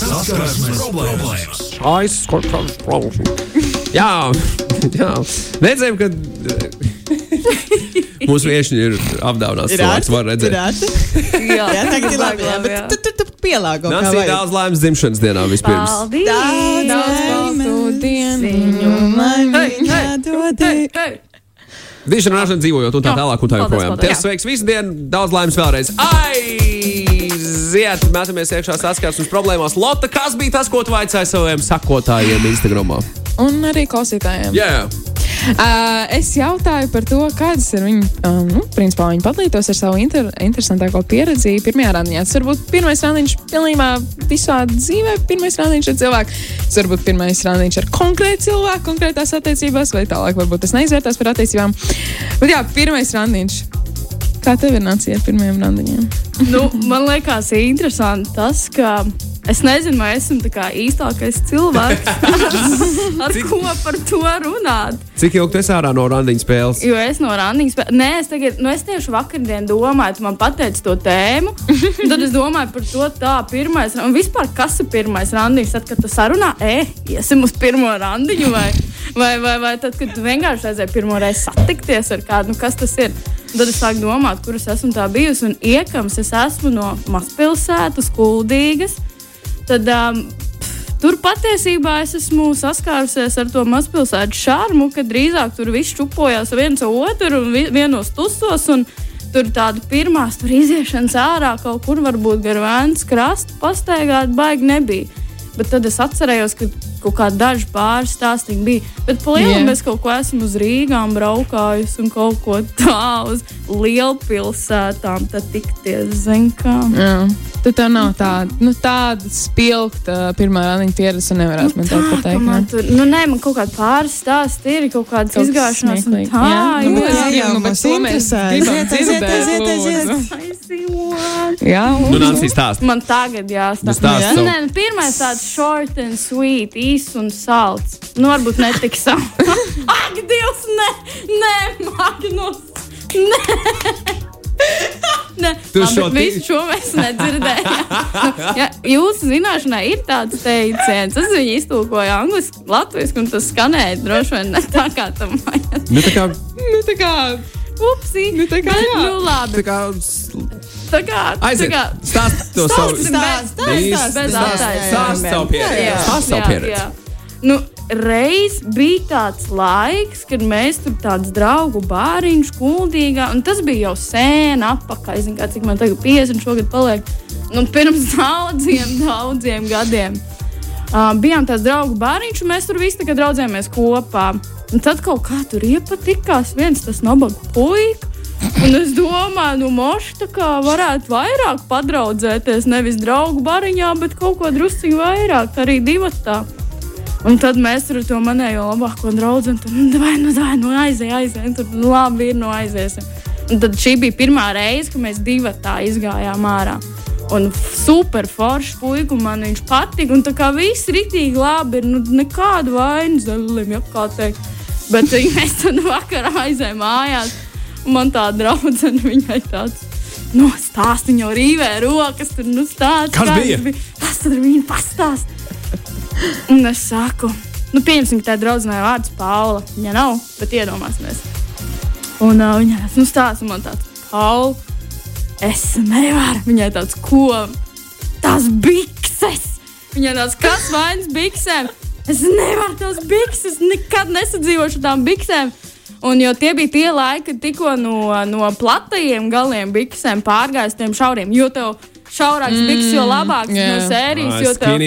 Saskarsmes problēmas. Aizskatās problēmas. Jā, jā. Redzējām, ka mūsu viesi ir apdāvināts. Cilvēks var redzēt. Jā, tagad ir labi. Jā, bet tu, tu, tu pielāgo. Nāc, ir daudz laimes dzimšanas dienā vispirms. Paldies! Daudz baltu dienu. Dišana rašana dzīvojot un tā tālāk un tā joprojām. Tiesa sveiks visu dienu, daudz laimes vēlreiz. Aiziet, metamies iekšā saskarsmes problēmās. Lotta, kas bija tas, ko tu vaicāji saviem sakotājiem Instagramā? Un arī klausītājiem. Jā, yeah. Uh, es jautāju par to, kādas ir viņa, um, nu, principā viņa padalītos ar savu inter, interesantāko pieredzi pirmajā randiņā. Tas varbūt pirmais randiņš pilnībā visā dzīvē, pirmais randiņš ar cilvēku. Tas varbūt pirmais randiņš ar konkrētu cilvēku, konkrētās attiecībās, vai tālāk varbūt tas neizvērtās par attiecībām. Bet jā, pirmais randiņš. Kā tev ir nācija ar pirmajiem randiņiem? nu, man liekas, interesanti tas, ka es nezinu, vai esmu īstākais cilvēks, ar Cik- ko par to runāt. Cik ilgi tu esi ārā no randiņa spēles? Jo es no randiņas, spē- nē, es, tagad, nu, es tieši vakardien domāju, tu man pateici to tēmu. Tad es domāju par to, tā pirmais, un vispār kas ir pirmais randiņš. Tad, kad tu sarunā, e, iesim uz pirmo randiņu, vai, vai, vai, vai tad, kad tu vienkārši aizēji pirmo reizi satikties ar kādu, nu, kas tas ir. Tad es sāku domāt, kur es esmu tā bijusi. Un iekams es esmu no mazpilsētas, kuldīgas. Tad, um, Tur patiesībā es esmu saskārusies ar to mazpilsētu šārmu, ka drīzāk tur viss čupojās viens otru un vi- vienos tusos. un Tur tāda pirmā tur iziešanas ārā kaut kur varbūt gar vēns krastu pastaigāt, baigi nebija. Bet tad es atcerējos, ka kaut kāda daži pāris stāstīgi bija. Bet lielam Jā. es kaut ko esmu uz Rīgām braukājis un kaut ko tādu uz lielpilsētām. Tad tikties, zin kā. Jā. Tu tev nav tāda, nu, tāda spilgta pirmā randiņa pieredze, nevarētu man tā pateikt. man tur, nu, nē, man kaut kāda pāris stāsti ir, kaut kādas Kaut izgāšanās. un. Tā, Jā, jā, nu, jā, jā, jā, nu, bet to mēs Aiziet, aiziet, aiziet, aiziet. Aizjūt. Jā, Nu, lūdzu. Nancy stāst. Man tagad jāstāsta. Nu, stāsti Nu, savu. nē, nu, pirmais tāds short and sweet, īss un salds. Nu, varbūt ne tik salds. Ak, Dievs, nē, nē, Magnus. Nē. Nē, Tu šo visu šo mēs nedzirdējām. ja, jūsu zināšanai ir tāds teiciens, es viņu iztulkoju angliski, latviešu, un tas skanēja droši vien ne tā kā tam vajag. Nu, tā kā, Nu, tā kā, Upsi, Nu, tā kā bet, nu labi. tā kā Tā kā, tā aiziet. kā, Stāst to savu. Stāsti, Stāst, savu pieredzi. Stāst savu pieredzi. Nu, reiz bija tāds laiks, kad mēs tur tāds draugu bāriņš, kuldīgā, un tas bija jau sen atpakaļ. Es nezinu, kā, cik man tagad 50 šogad paliek. Nu, pirms daudziem, daudziem gadiem. Uh, bijām tāds draugu bāriņš, un mēs tur visi tagad draudzējāmies kopā. Un tad kaut kā tur iepatikās viens tas nabaga puika. Un es domāju, nu, moši tā kā varētu vairāk padraudzēties. Nevis draugu bariņā, bet kaut ko drusciņu vairāk, arī divatā. Un tad mēs ar to manējo labāko draugu nu, vai nu, vai nu aizej, aizej. Tur nu, labi ir, nu aiziesim. Un tad šī bija pirmā reize, kad mēs divi tā izgājām ārā. Un super foršs puika, man viņš patīk. Un tā kā viss rītīgi labi ir, nu nekāda vaina zelim, ja kā teikt. Bet mēs tad vakarā aizējām mājās, man tā draudzene viņai tāds. Nu, stāst viņa jau rīvē rokas, tur nu stāst. Kas bija? Tas tad ir viņa pastāst. Un es saku, nu, pieņemsim, ka tā draudzenei vārds Paula. Viņa nav, bet iedomāsimies. Un uh, viņa nu, stāsta man tāds, Paula, es nevaru. Viņai tāds, ko? Tas bikses! Viņai tāds, kas vainas biksēm? Es nevaru tās bikses, nekad nesadzīvošu ar tām biksēm. Un jo tie bija tie laiki, kad tikko no, no platajiem galiem biksēm pārgājis tiem šauriem. Jo tev šaurāks mm, bikses, jo labāks jā. no sērijas. Ah, jo tev-.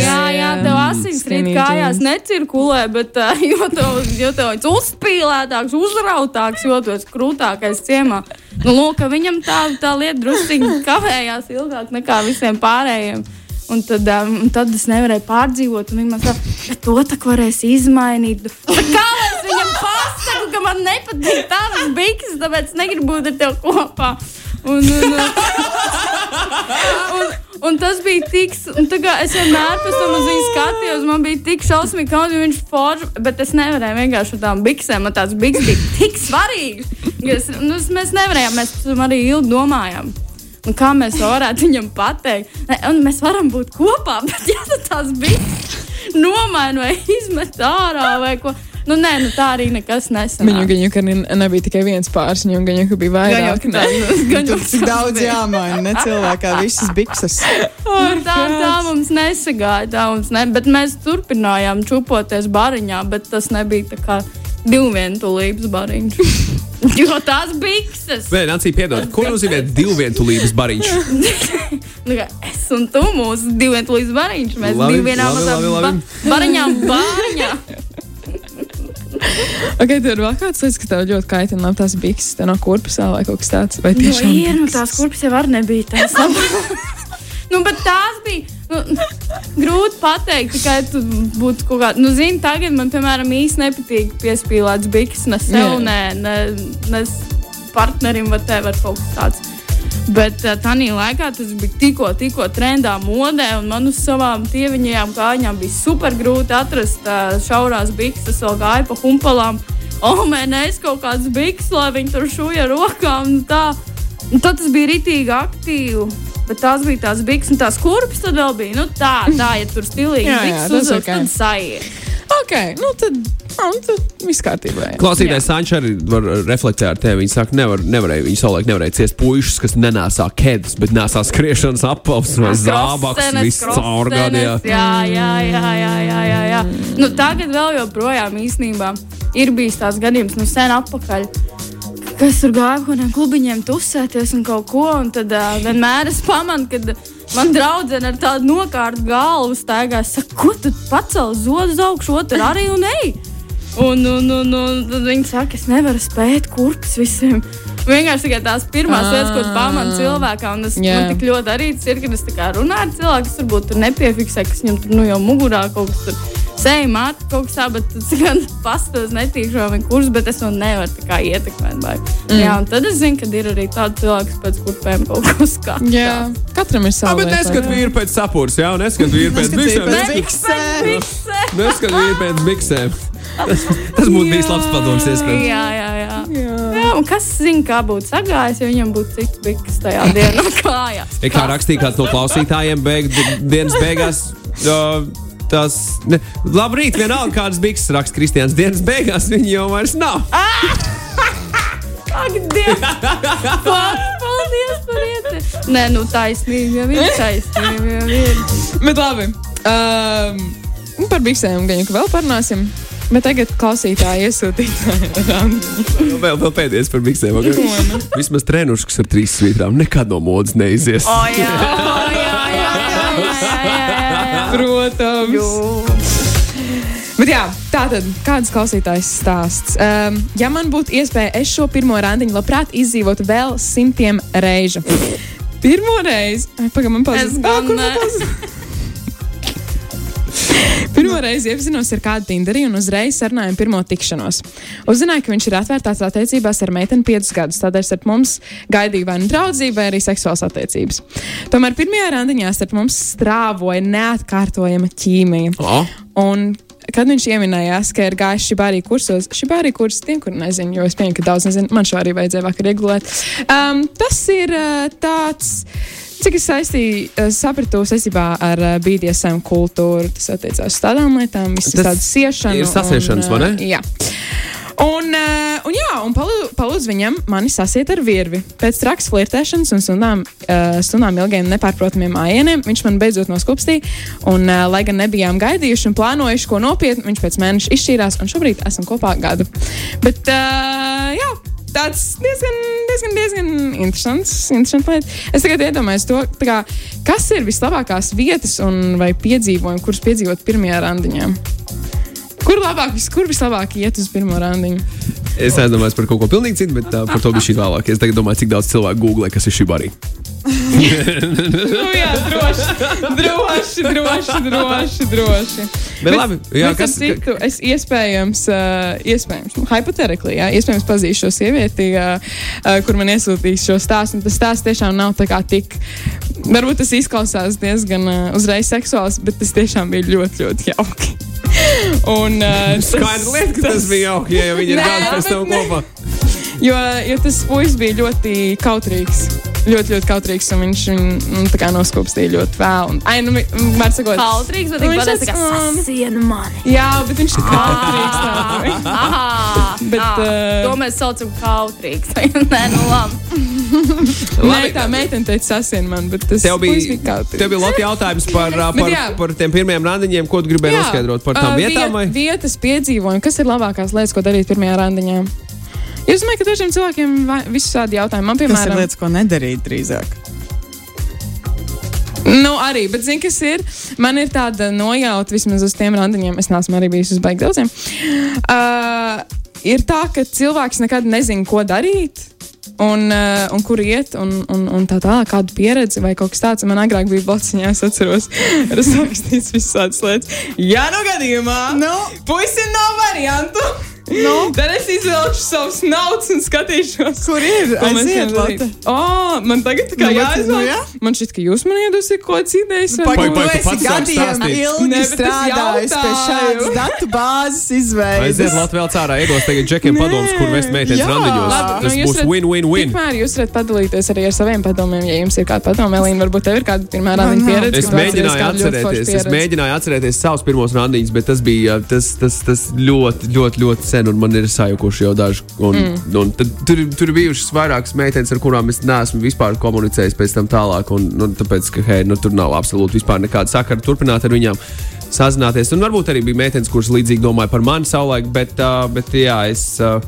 Jā, jā, tev asins rīt skinny kājās necirkulē, bet uh, jo tev, jo tev uzspīlētāks, uzrautāks, jo tu esi krūtākais ciemā. Nu, lūk, viņam tā, tā lieta druskuļi kavējās ilgāk nekā visiem pārējiem. Un tad, um, tad es nevarēju pārdzīvot, un viņi man teica, bet to tā kā varēs izmainīt. Kā es viņam pasaku, ka man nepatīk tādas bikses, tāpēc negribu būt ar tevi kopā. Un, un, un, un tas bija tik, es vienmēr pēc tam uz viņu skatījos, man bija tik šausmīgi, ka viņš ir forši, bet es nevarēju vienkārši ar tām biksēm, man tās bikses bija tik svarīgas. ka Es, nu, mēs nevarējām, mēs tam arī ilgi domājām. Nu, kā mēs varētu viņam pateikt? Ne, un mēs varam būt kopā, bet ja tu tās bija nomaini vai izmet ārā vai ko. Nu, nē, nu, tā arī nekas nesanāca. Viņu gaņu, ka ne- nebija tikai viens pāris, viņu gaņu, ka bija vairāk. Gan jau gan jau Cik daudz jāmaina, ne cilvēkā visas bikses. Nu, tā, tā mums nesagāja, tā mums ne, bet mēs turpinājām čupoties bariņā, bet tas nebija tā kā divvientulības bariņš. jo tās bikses. Nē, Nancija, piedod, ko nozīmē divvientulības bariņš? Nu, es un tu mūsu divvientulības bariņš. Mēs Labi, divi vienā mazā ba bariņā un bāriņā. Ok, tur ir vēl kāds lietas, ka tev ļoti kaitina nav tās bikses, tā nav kurpusā vai kaut kas tāds. Vai Nu, tiešām ir, nu, tās kurpes jau var nebija tās. nu, bet tās bija. Nu, grūti pateikt, tikai tu būtu kaut kāda. Nu, zini, tagad man, piemēram, īsti nepatīk piespīlēts bikses ne sev, ne, ne, ne partnerim, vai te var kaut kas tāds. Bet uh, tajā laikā tas bija tikko, tikko trendā modē, un man uz savām tieviņajām kājām bija super grūti atrast uh, šaurās bikses, vēl gāja pa humpalām. O, mēs kaut kādas bikses, lai viņi tur šūja rokām. Tā. Un tad tas bija ritīgi aktīvi. Bet tās bija tās bikses, un tās kurpes tad vēl bija. Nu, tā, tā, ja tur stilīgi Jā, jā, bikses tas uzvilkt, ok. tad sajiet. Ok, nu tad, nu, tad viss kārtībā. Klausītājs Sančs arī var reflektēt ar tevi. Viņa saka, nevar, nevarēja, viņa savulaik nevarēja ciest puikas, kas nenēsā kēdes, bet nesā skriešanas apavus vai zābaks, Krosenes, viss caurgadījā. krosenes, Jā, jā, jā, jā, jā, jā, jā. Nu, tagad vēl joprojām īstenībā ir bijis tāds gadījums, nu sen atpakaļ. Kas tur gāja kaut kādiem klubiņiem, tusēties un kaut ko. Un tad uh, vienmēr es pamanu, kad man draudzene ar tādu nokārtu galvu staigā. Es saku, ko tu pacēli zodu uz augšu, otru arī un ej. Un, un, un, un tad viņi saka, es nevaru spēt kurpes visiem. Vienkārši tikai tās pirmās lietas, ko tu pamani cilvēkā. Un es Jā. man tik ļoti arī tas ir, kad es runāju ar cilvēku, kas varbūt tur nepiefiksē, kas viņam tur nu, jau mugurā kaut kas tur seja māte, kaut kas tāds, bet tas gan pastāv netīšu vai kurs, bet es to nevaru tā kā ietekmēt. Vai. Mm. Jā, un tad es zinu, ka ir arī tādi cilvēki, kas pēc kurpēm kaut ko skatās. Jā, katram ir Jā, sava bet neskat vīru pēc sapūras, jā, neskat vīru pēc biksēm. pēc neskat- vīru pēc biksēm. Tas, tas būtu bijis labs padoms, iespējams. Jā, jā, jā. jā. jā un kas zina, kā būtu sagājis, ja viņam būtu cits biks tajā dienā kājās? Kā rakstīja kāds no klausītājiem, beig, dienas beigās. Uh, Tas, ne, labrīt, vienalga, kādas bikses raksta Kristians. Dienas beigās viņi jau vairs nav. Ak, Dievs! Paldies, par ieteikt! Nē, nu taisnība jau ir taisnība. Jau ir. Bet labi. Um, par biksēm gan jau vēl parunāsim. Bet tagad klausītāji iesūtītāji. Vēl, vēl pēdējais par biksēm. Okay? Vismaz treniņš ar trīs svītrām nekad no modes neizies. O, jā, o, jā, jā, jā, jā, jā, Protams. Bet jā, tā tad kāds klausītājs stāsts. Um, ja man būtu iespēja, es šo pirmo randiņu labprāt izdzīvotu vēl simtiem reižu. Pirmo reizi, Ai, pagaidām, man Es Pirmo reizi iepazinos ar kādu Tinderī un uzreiz sarunājām pirmo tikšanos. Uzzināju, ka viņš ir atvērtās attiecībās ar meiteni piecus gadus, tādēļ starp mums gaidīja vai nu draudzība, vai arī seksuāls attiecības. Tomēr pirmajā randiņā starp mums strāvoja neatkārtojama ķīmija. O, Un, kad viņš ieminējās, ka ir gājis šī arī kursos, šī arī kurs tiem, kur nezinu, jo es pieņemu, ka daudz nezinu, man šo arī vajadzēja vakar iegulēt. Um, tas ir uh, tāds. Cik es saistīju, uh, sapratu saistībā ar uh, BDSM kultūru, tas attiecās uz tādām lietām, Tas tādas siešanas. ir sasiešanas, vai ne? Jā. Un, uh, un, jā, un palūdz viņam mani sasiet ar virvi. Pēc trakas flirtēšanas un stundām, uh, stundām ilgiem nepārprotamiem ājieniem viņš man beidzot noskupstīja. Un, uh, lai gan nebijām gaidījuši un plānojuši ko nopietnu, viņš pēc mēneša izšķīrās un šobrīd esam kopā gadu. Bet, uh, jā. Tāds diezgan, diezgan, diezgan interesants, interesants lieta. Es tagad iedomājos to, kā, kas ir vislabākās vietas un vai piedzīvojumi, kurus piedzīvot pirmajā randiņā. Kur labāk, kur vislabāk iet uz pirmo randiņu? es aizdomājos par kaut ko pilnīgi citu, bet uh, par to bija šī vēlāk. Es tagad domāju, cik daudz cilvēku googlē, kas ir šī arī. Nu, jā, droši, droši, droši, droši. droši. Bet labi, jā, bet, kas- citu, es iespējams, uh, iespējams, nu, hypothetically, jā, iespējams pazīšu šo sievieti, uh, uh, kur man iesūtīs šo stāstu. Tas stāsts tiešām nav tā kā tik. Varbūt tas izklausās diezgan uh, uzreiz seksuāls, bet tas tiešām bija ļoti, ļoti jauki. Un, uh, Skaidrs lieta, ka tas bija jauki, ja viņi ir Nē, gadi pēc tam kopā. Jo, jo tas puisis bija ļoti kautrīgs. Ļoti, ļoti kautrīgs, un viņš viņu tā kā noskūpstīja ļoti vēl. Un, ai, nu, var sakot, Kautrīgs, bet Nu, viņš tāds, "Mm." sasiena mani. Jā, bet viņš ir kautrīgs. tāds. Aha, Bet, ah, eh, to mēs saucam kautrīgs. Nē, nu labi. Nē, tā meitene teica, sasien man, bet tas Tev puisis bija, kautrīgs. tev bija labi jautājums par, Bet par, jā. par tiem pirmiem randiņiem, ko tu gribēji noskaidrot par tām ā, vietām. Vai? Viet, vietas piedzīvojumi, kas ir labākās lietas, ko darīt pirmajā randiņā? Es domāju, ka dažiem cilvēkiem ir visādi jautājumi. Man, Tas ir piemēram, lietas, ko nedarīt drīzāk. Nu, arī, bet zini, kas ir? Man ir tāda nojauta vismaz uz tiem randiņiem. Es neesmu arī bijis uz baigta daudziem. Uh, ir tā, ka cilvēks nekad nezina, ko darīt. Un, uh, un kur iet, un, un, un tā tālāk, kāda pieredze vai kaut kas tāds. Man agrāk bija blociņā, es atceros, rakstīts visādas lietas. Ja nu gadījumā, Nu? puisim nav variantu, nu? tad es izvelku savus naudas un skatīšos. Kur ir? Ko mēs Aiziet, varam darīt? Lotte. O, man tagad kā Nu, bet- jāizvēl. nu, jā. Man šķiet, ka jūs man iedosiet kaut kādas idejas. vai- Pai, Pagaid, pai, tu tu esi pats sāc gadiem ilgi strādājis pie šādas datu bāzes Aiziet izveides. Latvijā vēl cārā, iedos tagad džekiem padomus, kur vest meitenes randiņos. Tas nu, būs win-win-win. Tikmēr jūs varat padalīties arī ar saviem padomiem, ja jums ir kāda padoma. Elīna, varbūt tev ir kāda pirmā randiņa pieredze. Es mēģināju atcerēties, es mēģināju atcerēties savus pirmos randiņus, bet tas bija tas, tas, tas ļoti, ļoti, ļoti sen, un man ir sajukuši jau daži. Un, mm. un tad, tur, tur ir bijušas vairākas meitenes, ar kurām es neesmu vispār komunicējis pēc tam tālāk. Un, nu, tāpēc, ka hei, nu, tur nav absolūti vispār nekāda sakara turpināt ar viņām. Sazināties. Un varbūt arī bija meitenes, kuras līdzīgi domāja par mani savulaik, bet, uh, bet jā, es, uh,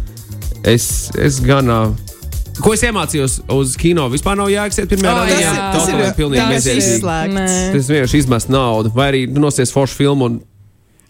es, es gan. Uh, Ko es iemācījos uz kino? Vispār nav jēgas iet pirmajā O, randiņā. jā. Tas ir pilnīgi tas bezjēdzīgi. Tas vienkārši izmet naudu, vai arī nosies foršu filmu. un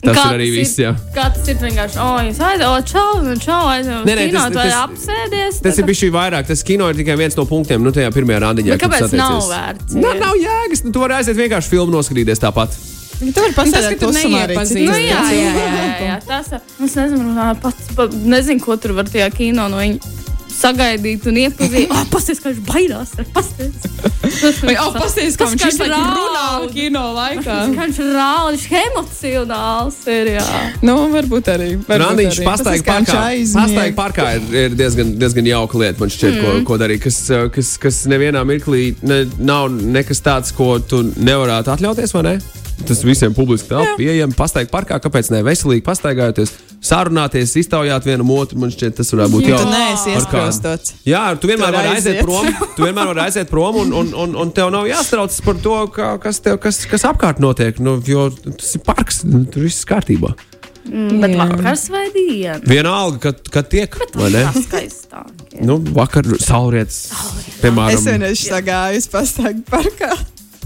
Tas Kā ir arī viss. Jā. Kā tas ir vienkārši, oh, jūs aizjāt, oh, čau, nu, čau, aizjāt, Nē, nē, kino, tas- tas- apsēdies. Tas ir bijis šī vairāk. Tas kino ir tikai viens no punktiem, nu, tajā pirmajā randiņā. Kāpēc tu nav vērts? Nav, iet? nav jēgas. Nu, tu vari aiziet vienkārši filmu noskatīties tāpat. Tu vari Tas, ka pasēdēt tu neiepazīsti. Nu, jā, cilvēku. jā, jā, jā, tas ir. Es nezinu, pats, pa, nezinu, ko tur var tajā kino no viņa sagaidīt un iepazīt. Ah, pasties, kā viņš baidās. Pasties. Vai, oh, pasties, kā viņš draud. runā kino laikā. Kā viņš rāda, viņš emocionāls ir, jā. Nu, varbūt arī. varbūt Randiņš kā parkā. Pastaigā parkā ir, ir diezgan, diezgan jauka lieta, man šķiet, mm. ko, ko darīt. Kas, kas, kas nevienā mirklī ne, nav nekas tāds, ko tu nevarētu atļauties, vai ne? Tas visiem publiski telpa pieejami. Pastaigā parkā, kāpēc ne? Veselīgi pastaigājoties, sarunāties, iztaujāt vienam otru. Man šķiet, tas varētu būt neesi Par kādu. iesprostots. Jā, tu vienmēr vari aiziet prom. Tu vienmēr vari aiziet prom, un, un, un, un tev nav jāstraucas par to, ka, kas, tev, kas, kas apkārt notiek. Nu, jo tas ir parks, nu, tur viss kārtībā. Mm, Bet Jā. vakars vai diena? Vienalga, kad, kad tiek, vai ne? Tas skaistāk. jā. Nu, vakar saulrietis, piemēram, Es vienreiz gāju uz pastaigā parkā.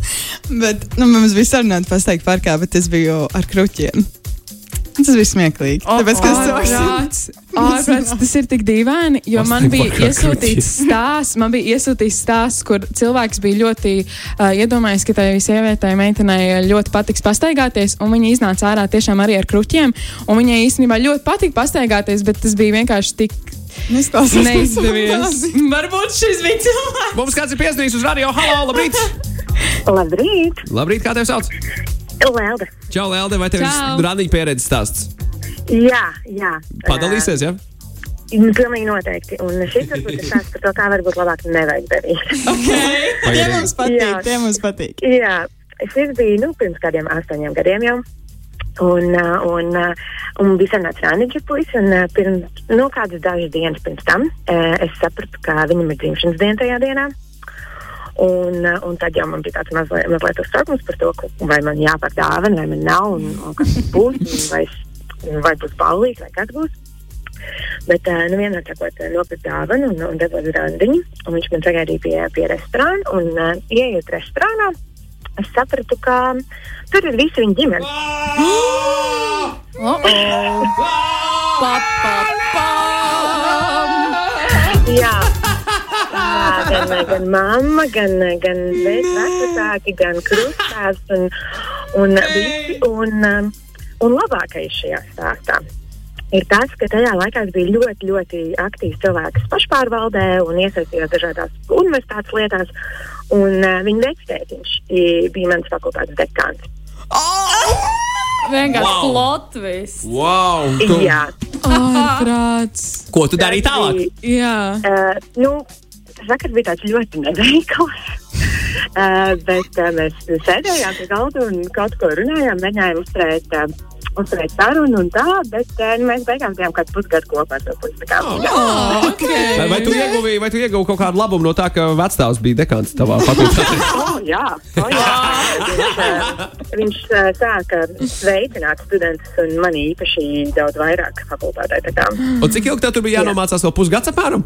Bet nu, mums bija sarunāta pastaigā parkā, bet es biju ar kruķiem. Tas bija smieklīgi. O, Tāpēc, ka Ārprāts, ārprāts, tas ir tik dīvaini, jo man bija iesūtīts stāsts, man bija iesūtīts stāsts, kur cilvēks bija ļoti uh, iedomājies, ka tai sievietei, meitenei ļoti patiks pastaigāties, un viņa iznāca ārā tiešām arī ar kruķiem, un viņai īstenībā ļoti patika pastaigāties, bet tas bija vienkārši tik Neizklausās neizdevies. Varbūt šis bija cilvēks. mums kāds ir piezvanījis uz radio. Halo, labrīt! Labrīt! Labrīt, kā tev sauc? Lelde. Čau, Lelde, vai tev ir radiņa pieredzes stāsts? Jā, jā. Padalīsies, jā? Uh, pilnīgi noteikti. Un šis varbūt ir stāsts par to, kā varbūt labāk nevajag darīt. Tie mums patīk, Jā. tie mums patīk. jā, šis bija nu, pirms kādiem astoņiem gadiem jau. Un, uh, un, uh, un bija senāts Rāniģa puisis, un uh, pirms, nu, kādas dažas dienas pirms tam es sapratu, ka viņam ir dzimšanas diena tajā dienā. Un, uh, un tad jau man bija tāds mazliet, mazliet uztraukums par to, vai man jāpērk dāvana, vai man nav, un, un kas būs, vai, vai būs ballīgs, vai kas būs. Bet, uh, nu, vienmēr sakot, uh, nopirkt dāvanu un, un devos randiņu, un viņš man sagaidīja pie, pie restorāna, un uh, ieiet restorānā, es sapratu, ka tur ir visi viņa ģimene. Oh, oh. Jā. Gan, gan mamma, gan, gan vecāki, gan krustāvs un, un, visi, un, um, un labākais šajā stāstā. Ir tas, ka tajā laikā es biju ļoti, ļoti aktīvs cilvēks pašpārvaldē un iesaistījos dažādās universitātes lietās. Un, uh, viņa vectētiņš i- bija mans fakultātes dekāns. Vienkārši Wow. wow. plotvis. Wow! Tu, Jā, Ārprāts. ko tu darīji tālāk? Jā. Uh, nu, vakar bija tāds ļoti neveikls. uh, bet uh, mēs sēdējām pie galda un kaut ko runājām, mēģinājām uzturēt. Uh, Uzturēt sarunu un tā, bet uh, mēs beigās bijām kādu pusgadu kopā ar to pusi. Kā, Oh, okay. Vai tu ieguvi, vai tu ieguvi kaut kādu labumu no tā, ka vecāks bija dekāns tavā fakultātē? Oh, jā, oh, jā. Viņš, uh, viņš uh, sāka veicināt studentus un mani īpaši daudz vairāk fakultātē. Un cik ilgi tev tur bija jānomācās vēl pusgads apmēram?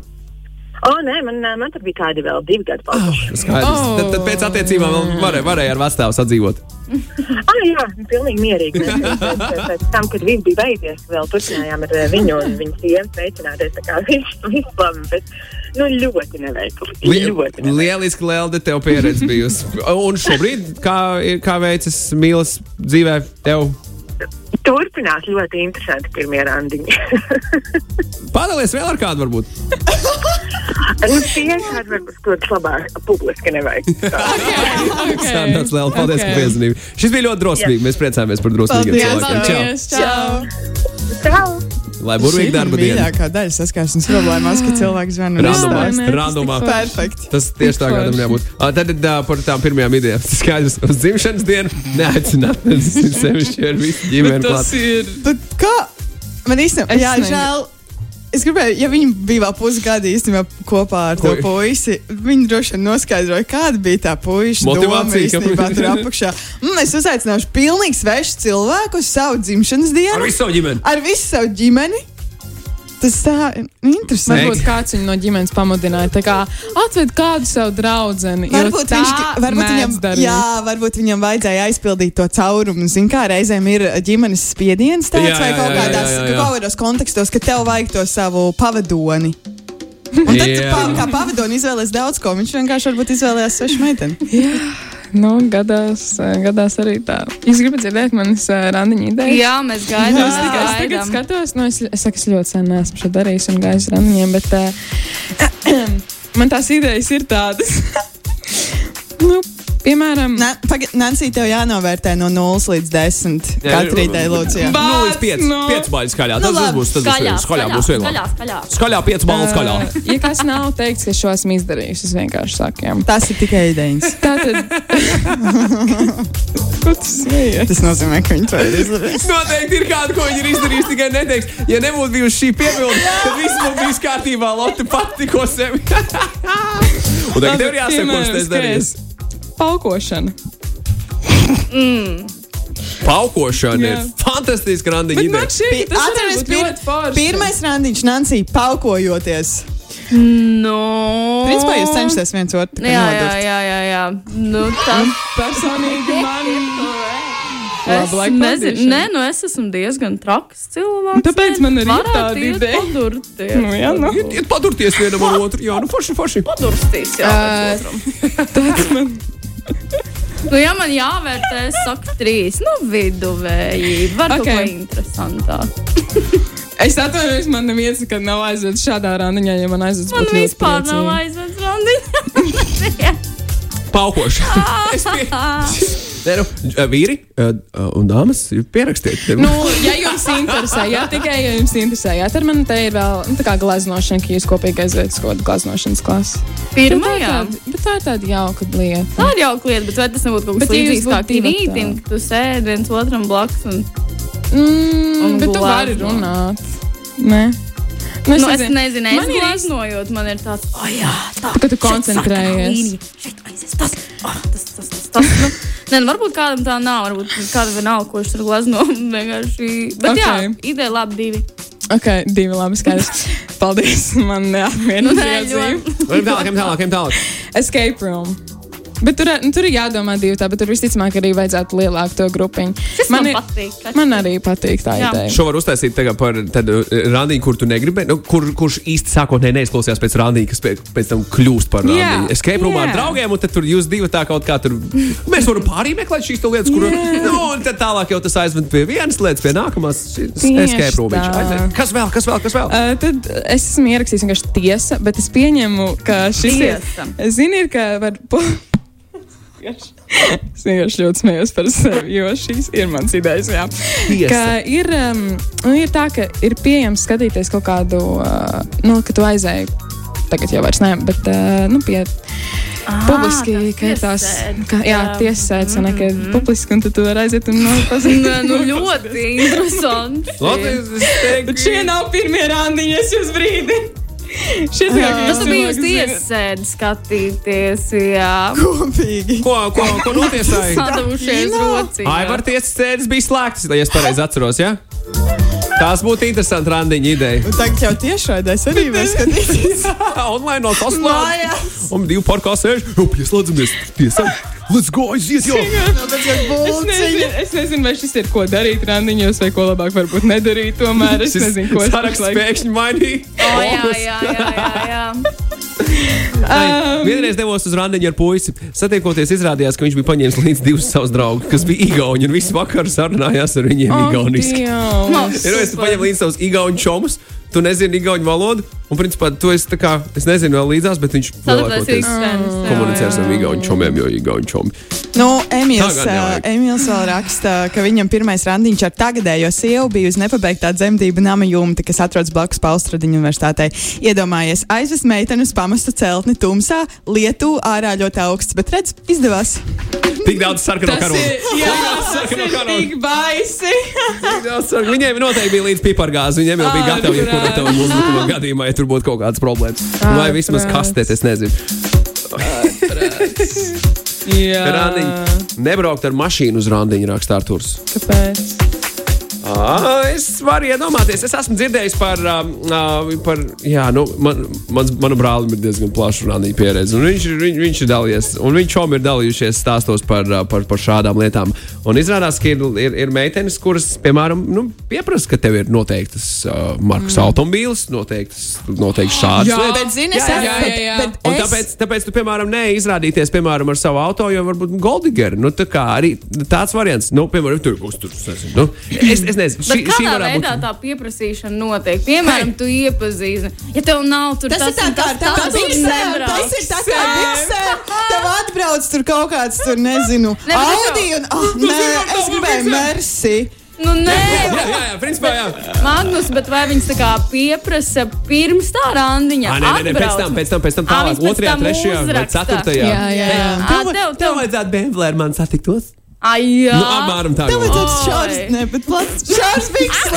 O, nē, man, man tur bija kādi vēl divi gadi. palikuši. Skaidrs. Oh. Tad, tad pēc attiecībām vēl varēja, varēja ar vecāku sadzīvot. Ah, jā, pilnīgi mierīgi. Mēs pēc, pēc tam, kad viss bija beidzies, vēl turpinājām ar eh, viņu un viņas sievu veicināties. Tā kā viss viss labi, bet nu, ļoti neveikli. Li Ļoti neveikli. lieliski, Lelde, tev pieredze bijusi. Un šobrīd, kā, kā veicas mīlas dzīvē, tev Turpinās ļoti interesanti pirmie randiņi. padalies vēl ar kādu varbūt? nu, kādi, varbūt, kurus labāk publiski nevajag. Tā. Sānāts, Lelde, paldies, okay. Ok. ka piezvanīji. Šis bija ļoti drosmīgi. Mēs priecājamies par drosmīgiem cilvēkiem. Čau! Čau! Čau! Lai burvīgi darba diena. mīļākā daļa saskarsmes problēmās, ka cilvēks zvana tas tik Perfekti. Tas tieši tā, kādam jābūt. Tad uh, par tām pirmajām idejām. Tas Skaidrs, uz dzimšanas dienu neaicināt. Tas ir sevišķi ar visu ģimeni Tas ir. Bet kā? Man īstenībā, jā, žēl. Es gribēju, ja viņi bija vēl pusgadu īstenībā kopā ar to puisi, viņi droši vien noskaidroja, kāda bija tā puiša Motivācija, īstenībā tur apakšā. Mm, es uzaicināšu pilnīgi svešu cilvēku uz savu dzimšanas Ar dienu. visu savu ģimeni. Ar visu savu ģimeni. Tas tā ir interesanti. Varbūt kāds viņu no ģimenes pamudināja. Tā kā atved kādu savu draugu. Varbūt, viņš, varbūt, viņam, jā, varbūt viņam vajadzēja aizpildīt to caurumu. Ziniet, kā reizēm ir ģimenes spiediens tāds Jā, vai kaut kādās jā, jā, jā. kaut kādos kontekstos, ka tev vajag to savu pavadoni. Un tad, pa, kā pavadoni izvēlēs daudz ko, viņš vienkārši varbūt izvēlējās svešu meiteni. Nu, gadās, eh, gadās arī tā. Jūs gribat dzirdēt manas uh, randiņa idejas? Jā, mēs gaidām. Es tikai es tagad skatos, nu, es, es, es ļoti sen esmu šo darījis un gājis randiņiem, bet uh, man tās idejas ir tādas. nu, piemēram, Na, paga- Nancy, tev jānovērtē no 0 līdz 10. Jā, Katrai ir- tai lūdzu. jā. Ba- Nu, līdz 5. no. 5 baļas skaļā. Nu, Tas būs. Tas būs Skaļā, vieglāk. Skaļā būs skaļā, vieglāk. skaļā. Skaļā 5 baļas skaļā. uh, ja kas nav teikts, ka es šo esmu izdarījis, es vienkārši saku, jā. Tas ir tikai idejas. Tā tad. Ko tu smejies? Tas nozīmē, ka viņi to ir izdarījuši. Noteikti ir kāda, ko viņi ir izdarījuši, tikai neteiks. Ja nebūtu bijusi šī piebilde, tad viss būtu bijis kārtībā. Lotte pati tikko sevi. Un tagad tev ir jāsaka, ko Piemēram, tas darīs. skaidrs. Paukošana. Paukošana Jā. ir fantastiska randiņa man ideja. šķiet, ka tas Atceries, ir pir forši. pirmais randiņš, Nancy, paukojoties. No. Principā jūs cenšaties viens otru tā Jā, jā, jā, jā. jā. Nu, tas Personīgi man. Es nezinu, nē, nu es esmu diezgan traks cilvēks. Tāpēc man ir tāda ideja. Padurties. Nu, jā, nu. Iet- Iet padurties vienam ar otru. Jā, nu forši, forši. Padurstīs, jā. Ā, viens otram. Nu, ja man jāvērtē, es saku trīs. Nu, viduvēji. Var okay. kaut ko interesantāk. Es atvainojos, man neviens nekad nav aizvedis šādā randiņā, ja man aizvedis Man vispār nav priecīgi. aizvedis randiņā. Paukošana. Es pie... Nē, nu, vīri uh, un dāmas pierakstiet. Nu, ja jums interesē, jā, tikai ja jums interesē, jā, tad man te ir vēl nu, tā kā glaznošana, ka jūs kopīgi aizvietat kaut kādu glaznošanas klasi. Ir tāda- bet tā ir tāda jauka lieta. Tā ir jauka lieta, bet vai tas nebūtu kaut kas ja līdzīgs kā tā. ka tu sēdi viens otram blakus? Un... Mm, Un bet tu vari runāt. Nē. Nu, es nezinu, es Man ir glaznojot, man ir tāds, oh, jā, tā. Ka tu koncentrējies. šeit aizies tas, oh, tas, tas, tas, tas. Nu, Nē, nu, varbūt kādam tā nav, varbūt kādam vienalga, ko viņš tur glazno. Vienkārši. Bet jā, Ok. ideja labi divi. Ok, divi labi skaidrs. Paldies. Man neapmienina Nu, nē, ļoti. Ejam tālāk, ejam tālāk, ejam tālāk. Escape room. Bet tur, nu, tur ir jādomā divi tā, bet tur visticamāk arī vajadzētu lielāku to grupiņu. Tas man, ir- man patīk. ka- Man arī patīk tā Jā. ideja. Šo var uztaisīt tagad par tādu randīju, kur tu negribēji, nu, kur, kurš īsti sākotnēji neizklausījās pēc randīja, kas pēc, pēc tam kļūst par randīju. Escape roomā ar draugiem, un tad tur jūs divi tā kaut kā tur. Mēs varam pārī meklēt šīs te lietas, kur. Nu, un tad tālāk jau tas aizved pie vienas lietas, pie nākamās. roomīša. tā. Aizved. Kas vēl, kas vēl, kas vēl? Uh, tad es esmu ierakstījis vienkārši tiesa, bet es pieņemu, ka šis Tiesa. ir. Es zinu, ir, ka var. Es vienkārši ļoti smējos par sevi, jo šīs ir mans idejas. Jā. Ka ir, um, nu, ir tā, ka ir pieejams skatīties kaut kādu, uh, nu, ka tu aizēji tagad jau vairs ne, bet uh, nu, pie. Publiski, ka ir tās ka, jā, tiesasēdes, un ka Mhm. publiski, un tu tur aiziet un Nē, nu ļoti interesanti. Labi, es teiktu, Bet šie nav pirmie randiņi, es jūs brīdi. Tas bija uz tiesas sēdi skatīties, jā. Kopīgi. Ko, ko, ko notiesāja? Sadavušies rocī. Ai, var tiesas sēdes bija slēgtas, ja es pareizi atceros, jā? Ja? Tās būtu interesanti randiņa ideja. Un tagad jau tiešraidēs arī var skatīties. Online no Saslavas. Mājās. Un divi parkā sēž. Jau pieslēdzamies tiesai. Let's go, aiziet jau! Nu, tas Es nezinu, es nezinu, vai šis ir ko darīt randiņos, vai ko labāk varbūt nedarīt. Tomēr es nezinu, ko es saraksts pašlaik- pēkšņi mainīja. O, jā, jā, jā, jā, jā. Ai, Vienreiz devos uz randiņu ar puisi. Satiekoties, izrādījās, ka viņš bija paņēmis līdzi divus savus draugus, kas bija Igauni. Un visu vakaru sarunājās ar viņiem Ak, Igauniski. Ir jau es paņēmu līdzi savus Igaunu čomus. Tu nezini Igaunu valodu, un principā tu esi tā kā, es nezinu vēl līdzās, bet viņš lielākoties komunicē ar Igaunu čomiem, jo Igaunu čomi. Nu, Emīls, uh, Emīls vēl raksta, ka viņam pirmais randiņš ar tagadējo sievu bija uz nepabeigtā dzemdību nama jumta, kas atrodas blakus Paustradiņu universitātei. Iedomājies, aizvest meiteni uz pamestu celtni tumsā, lietu ārā ļoti augsts, bet redz, izdevās. Tik daudz sarkano Tas karogu. jā, tas Sarkano ir tik baisi. Tik daudz sarkano- Viņiem noteikti bija līdz pipargāzi. Viņiem jau bija gatavi jebkurā Ārprāts. Tavam uzbrukumā gadījumā, ja tur būtu kaut kādas problēmas. Vai vismaz kastēt, es nezinu. Jā, Randiņu. Nebraukt ar mašīnu uz randiņu, rakstā Arturs. Kāpēc? Ā, Es varu iedomāties, es esmu dzirdējis par, um, ā, par jā, nu, man, mans, manu brālim ir diezgan plaša randiņa pieredze. un Viņš, viņ, viņš ir dalījies, un viņš šom ir dalījušies stāstos par, ā, par, par šādām lietām. Un izrādās, ka ir, ir, ir meitenes, kuras, piemēram, nu, pieprasa, ka tev ir noteiktas uh, markas mm. automobīls, noteiktas, noteiktas šādas Jā. lietas. Bet, zini, es Jā, jā, jā, jā. bet, bet tāpēc, tāpēc tu, piemēram, neizrādīties piemēram, ar savu auto, jo varbūt Goldigeri. Nu, tā kā arī tāds variants, nu, piemēram, tur būs tur. es nezinu, Nu, es, es nezinu, Bet šī, šī kādā varētu veidā būt. tā pieprasīšana notiek? Piemēram, tu iepazīsti. Ja tev nav tur Tas ir tā kā tas, tā biksēm, tas ir tā kā biksēm. Tev atbrauc tur kaut kāds, tur nezinu, Ne, es Audi un, ah, nē, es gribēju Mersi. Nu, nē, Jā, jā, jā, principā, jā. Magnus, bet vai viņas tā kā pieprasa pirms tā randiņa? Ā, nē, nē, nē, pēc tam, pēc tam, pēc tam Ā, tālāk, otrajā, trešajā ceturtajā. Jā, jā, jā. Tev, tev, tev tev, vajadzētu BMW ar mani satiktos. Ai, jā. Nu, apmēram tā. Tev vajadzētu šāds, ne, bet plats šāds. Beigās.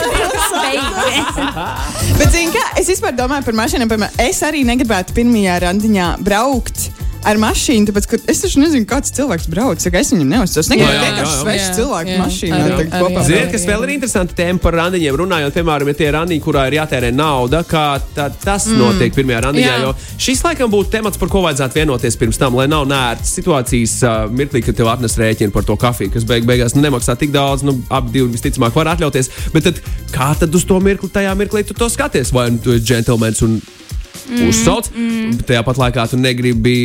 Bet, zini, kā es vispār domāju par mašīnām, piemēram, es arī negribētu pirmajā randiņā braukt. Ar mašīnu, tāpēc, ka es taču nezinu, kāds cilvēks brauc. Saka, es viņam neuzticos. Jā, vienkārši cilvēku jā. mašīnā. Ziniet, kas vēl ir interesanti tēma par randiņiem, runājot, piemēram, ja tie randiņi, kurā ir jātērē nauda, kā tā, tas mm. notiek pirmajā randiņā. Jā. Jo šis laikam būtu temats, par ko vajadzētu vienoties pirms tam, lai nav nērtas situācijas uh, mirklī, kad tev atnes rēķinu par to kafiju, kas beig beigās nu, nemaksā tik daudz, nu, ap divi visticamāk var atļauties. Bet tad, kā tad uz to mirkli, tajā mirklī tu to skaties? Vai nu tu esi džentlmenis un mm, uzsauc, mm. tajā pat laikā tu negribi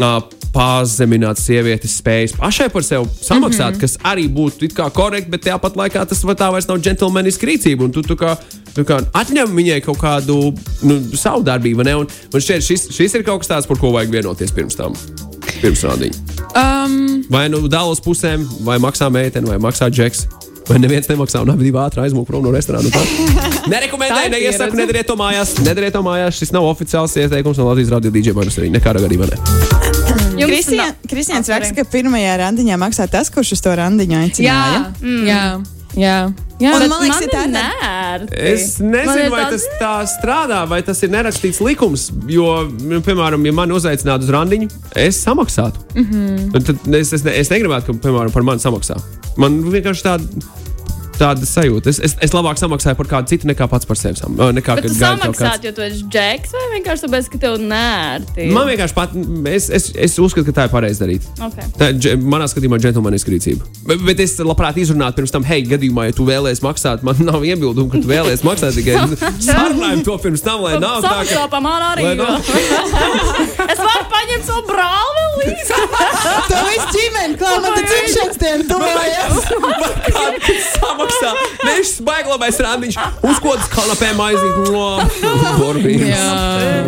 uh, pazemināt sievietes spējas pašai par sevi samaksāt, mm -hmm. kas arī būtu korekti, bet tajā pat laikā tas tā vairs nav džentlmeniska rīcība. Tu, tu kā, tu kā atņem viņai kaut kādu nu, savu darbību, ne? Un, un šķiet, šis, šis ir kaut kas tāds, par ko vajag vienoties pirms tam. Pirms rādiņa. Um, Vai nu dalos pusēm, vai maksā meitene, vai maksā džeks. Vai neviens nemaksā, un abi ātri aizmūg prom no restorāna. Tā. Tā Nerekomendēju, neiesaku, nedariet to mājās. Nedariet to mājās. Šis nav oficiāls ieteikums no Latvijas radio DJ manas arī. Nekādā gadījumā ne. Kristians raksta, ka pirmajā randiņā maksā tas, kurš uz to randiņu jā, aicināja. jā, jā. jā. Un man liekas, ir tā- nērti. Es Man nezinu, ir vai tas tā strādā, vai tas ir nerakstīts likums. Jo, nu, piemēram, ja man uzaicinātu uz randiņu, es samaksātu. Mm Mhm. -hmm. Tad es, es, ne- es negribētu, ka piemēram, par mani samaksā. Man vienkārši tāda. Tāda sajūta. Es, es, es labāk samaksāju par kādu citu nekā pats par sevi. Sam, nekā, Bet kad tu samaksāt, jo tu esi džeks, vai vienkārši tāpēc, ka tev nērti? Man vienkārši pat, es, es, es uzskatu, ka tā ir pareizi darīt. Okay. Tā dže- manā skatījumā džentlmeniska rīcība. Bet, bet es labprāt izrunātu pirms tam, hei, gadījumā, ja tu vēlēsies maksāt, man nav iebildumu, ka tu vēlēsies maksāt tikai sarunājam to pirms tam, lai nav tā, ka. Man arī. Nav- es varu paņemt savu brāli līdzi. To viss ģimene, kā man te dzimšanas diena tuvojas. Kāds samaksā? Viņš spaiglabais randiņš, uzkodas kanapē maizīt. Burvīgs.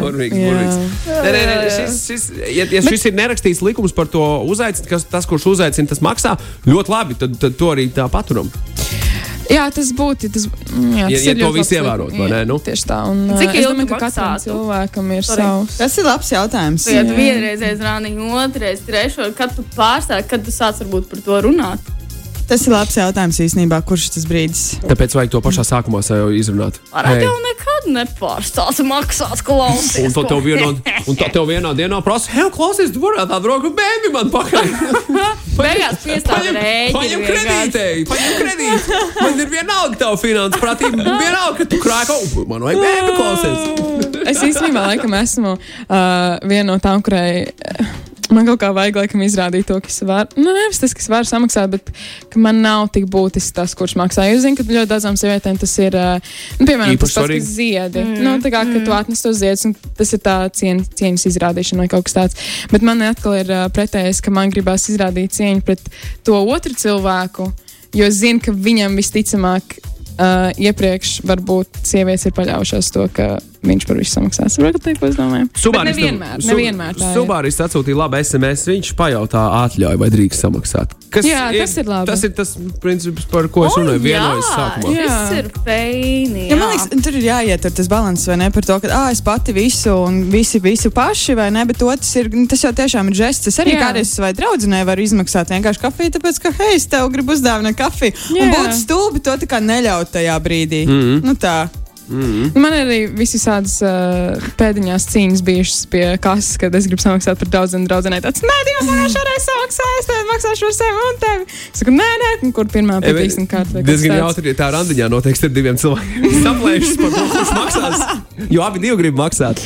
Burvīgs, burvīgs. Nē, nē, nē, šis, šis, ja, ja šis ir nerakstīts likums par to uzaicinājumu, kas tas, kurš uzaicina, tas maksā ļoti labi, tad, tad to arī tā paturam. Jā, tas būtu. Tas, mm, jā, Ja- tas ja ir to labs ievērot, vai ne, nu? Tieši tā. Un, Cik ilgi domāju, ka katram cilvēkam ir Sorry. savs. Tas ir labs jautājums. Vai tu vienreizēji rāniņu, otrreiz, trešo, kad tu pārstāji, kad tu sāc varbūt par to runāt? Tas ir labs jautājums īstenībā, kurš tas brīdis. Tāpēc vajag to pašā sākumā sev izrunāt. Varētu Hei. jau nekad nepārstāt maksāt klausies. Un to tev vienā, un tā tev vienā dienā prasa, hei, klausies, tu varētu tādu roku bēbi man pakaļ. Beigās piestāv rēķini. Paņem kredītei, paņem kredītu. Man ir vienalga tava finanses pratība. Vienalga, ka tu krāko, man vajag bēbi klausies. Es īstenībā laikam esmu uh, viena no tām, kurai. Uh, Man kaut kā vajag laikam izrādīt to, ka es varu, nu, nevis tas, ka es varu samaksāt, bet ka man nav tik būtisks tas, kurš maksā. Es zinu, ka ļoti daudzām sievietēm tas ir, uh, nu, piemēram, Īpaši tas pats, kas ziedi. Mm. Nu, tā kā, ka tu atnes tos ziedus, un tas ir tā cien, cieņas izrādīšana vai kaut kas tāds. Bet man atkal ir uh, pretējais, ka man gribās izrādīt cieņu pret to otru cilvēku, jo es zinu, ka viņam visticamāk uh, iepriekš varbūt sievietes ir paļaujušās to, ka viņš par visu samaksās. Varbūt tā, ko es domāju. Bet nevienmēr, nevienmēr tā ir. Subāris atsūtīja labu SMS. Viņš pajautā atļauju, vai drīkst samaksāt. Kas Jā, tas ir labi. Tas ir tas princips, par ko es runāju vienojas sākumā. Jā. Tas ir feini. Ja, man liekas, tur ir jāietur tas līdzsvars, vai ne? Par to, ka ah, es pati visu un visi, visu paši, vai ne? Bet otrs ir, nu, tas jau tiešām ir žests. Es arī Jā. kādreiz savai draudzenei varu izmaksāt vienkārši kafiju, tāpēc, ka, hei, es tev gribu uzdāvināt kafiju. Un Jā. būtu stulbi to tā kā neļaut tajā brīdī. Mm -hmm. Nu tā. Man ir arī visādas uh, pēdiņās cīņas bijušas pie kases, kad es gribu samaksāt par daudziem draugiem. Tāds, nē, Dievs, man šoreiz samaksā, es tev maksāšu par sevi un tevi. Es saku, nē, nē, un kur pirmā patīksim kārta. Diezgan jautri, ja tā randiņā noteikti ir diviem cilvēkiem saplēšas par to, kurš maksās. Jo abi divi grib maksāt.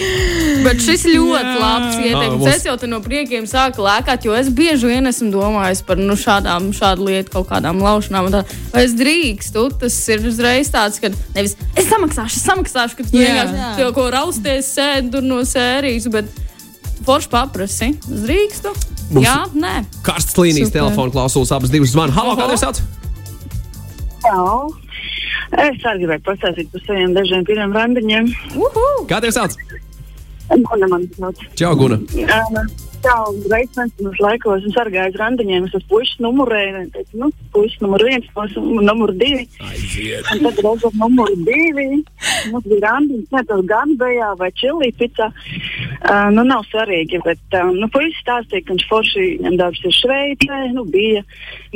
Bet šis ļoti labs Ah, ieteikums. Es jau no priekiem sāku lēkāt, jo es bieži vien esmu domājis par nu, šādām šādu lietu, kaut kādām laušanām. un Tā. Vai es drīkstu? Tas ir uzreiz tāds, ka nevis es samaksāšu, es samaksāšu, ka tu Jā. vienkārši jau ko rausties, sēdi tur no sērijas, bet forši paprasti. Es drīkstu? Mums- Jā, nē. Karsts līnijas telefona klausulas abas divas zvana. Halo, Oho. kādā sauc? Jā. Es arī gribēju pastāstīt par saviem dažiem pirmiem randiņiem. Uhu! Kādā sauc? Guna man sauc. Čau, Guna. Uh, Jā, reiz nesenos laikos es sargāju uz randiņiem. Es esmu puisis numurēju. Teicu, nu, puisis numur viens, numur divi. Aiziet. Un tad reiz ar numuru divi. Mums bija randiņš, ne tas gan bejā vai čilī picā. Uh, nu, nav svarīgi, bet uh, nu, puisis stāstīja, ka viņš forši viņam darbs ir Šveicē. Nu, bija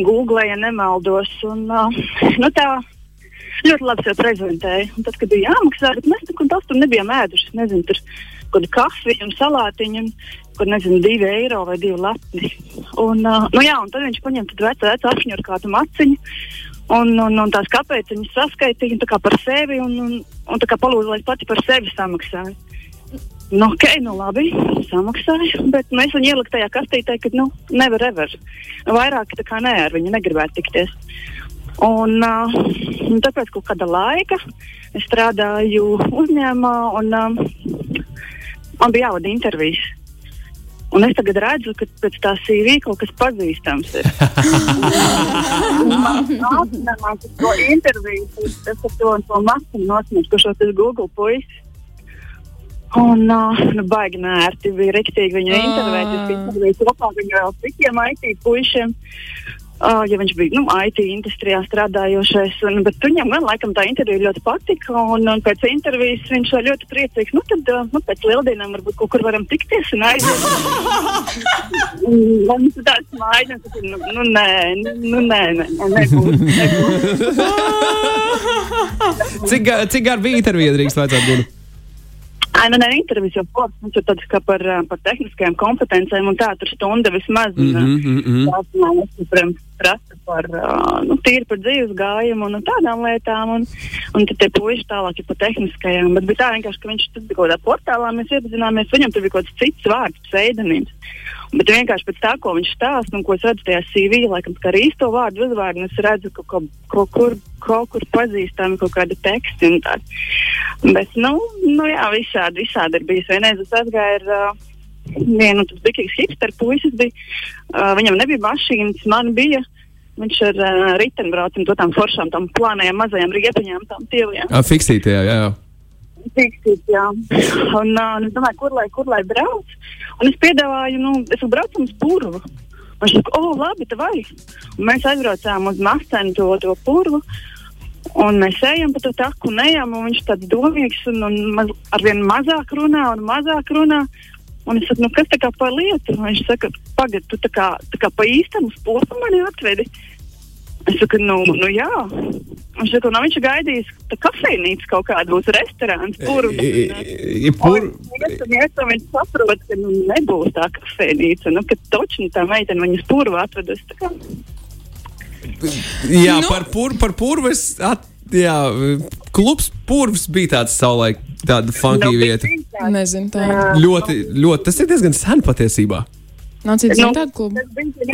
Google, ja nemaldos. Un, uh, nu, tā, ļoti labi sev prezentēja. Un tad, kad bija jāmaksā, bet mēs tur nebijām ēduši. Nezinu, tur kaut kāda kafija un salātiņa, un kur nezinu, divi eiro vai divi latni. Un, uh, nu, jā, un tad viņš paņem tādu vecu, vecu apšņuru kādu maciņu. Un, un, un tās kāpēc viņas saskaitīja un tā kā par sevi un, un, un tā kā palūdza, lai pati par sevi samaksāju. Nu, ok, nu labi, samaksāju, bet nu, es viņu ieliku tajā kastītē, ka, nu, nevar ever. Vairāk tā kā nē, ar viņu negribētu tikties. Un, uh, un tāpēc kaut kāda laika es strādāju uzņēmumā, un um, man bija jāvada intervijas. Un es tagad redzu, ka pēc tā CV kaut kas pazīstams ir. Man uz to interviju, es ar to, to masu kurš tas Google puisis. Un, uh, nu, baigi nērti bija rīktīgi viņu Ah. intervēt. Es intervēju kopā ar viņu vēl citiem IT puišiem. Uh, ja viņš bija nu, IT industrijā strādājošais, un, bet viņam gan laikam tā intervija ļoti patika. Un, un pēc intervijas viņš bija ļoti priecīgs. Nu, tad uh, nu, pēc lieldienām varbūt kaut kur varam tikties un aiziet. Un Man ir tāds mājiņas, ka nu, nu, nē, nu, nu, nē, nē, nē, nebūs. nebūs. Cik, cik gar bija intervija drīkst vajadzētu būt? Ai, nu, nē, intervijas jau formas, mums ir tādas kā par, par tehniskajām kompetencēm, un tā tur stunda vismaz. mhm. Tās man protams, prasa par, nu, tīri par dzīves gājumu un, un tādām lietām. Un, un tad tie puiši tālāk ir par tehniskajām. Bet bija tā vienkārši, ka viņš tur bija kaut kādā portālā, mēs iepazināmies, viņam tur bija kaut kāds cits vārds, pseidonīms. Bet vienkārši pēc tā, ko viņš stāsta un ko es redzu tajā CV, laikam, kā arī īsto vārdu uzvārdu, es redzu, ka kaut, kaut kur, kaut kur pazīstami kaut kādi teksti un tādi. Bet, nu, nu jā, visādi, visādi ir bijis. Vienreiz es aizgāju ar uh, vienu, tas bija kāds hipster puisis, bija, uh, viņam nebija mašīnas, man bija. Viņš ar uh, riteni brauca un to tām foršām, tām plānajām mazajām riepiņām, tām tievajām. Jā, Fiksītajā, jā, jā. Fiksīt, jā. Un, uh, es domāju, kur lai, kur lai brauc. Un es piedāvāju, nu, es braucu uz purvu. Viņš saka, o, labi, tā vai. Un mēs aizbraucām uz Masenu to, to purvu. Un mēs ejam pa to taku un ejam, un viņš tāds domīgs un, un maz, arvien mazāk runā un mazāk runā. Un es saku, nu, kas tā kā par lietu? Un viņš saka, pagaidi, tu tā kā, tā kā pa īstam uz pogu mani atvedi. Es saku, nu, nu jā. Viņš saka, nu, viņš ir gaidījis tā kafejnīcu kaut kādu būs restorāns, puru. Pur... Un viņš saprot, ka nu, nebūs tā kafejnīca, nu, ka točni tā meitene viņas puru atvedus. Tā kā. Jā, Nu. par, pur, par purvu es. At, jā, klubs purvs bija tāds savulaik, tāda funky Nu, vieta. Nezinu, tā Ļoti, ļoti, tas ir diezgan sen patiesībā. Nav cits Nu, klubu.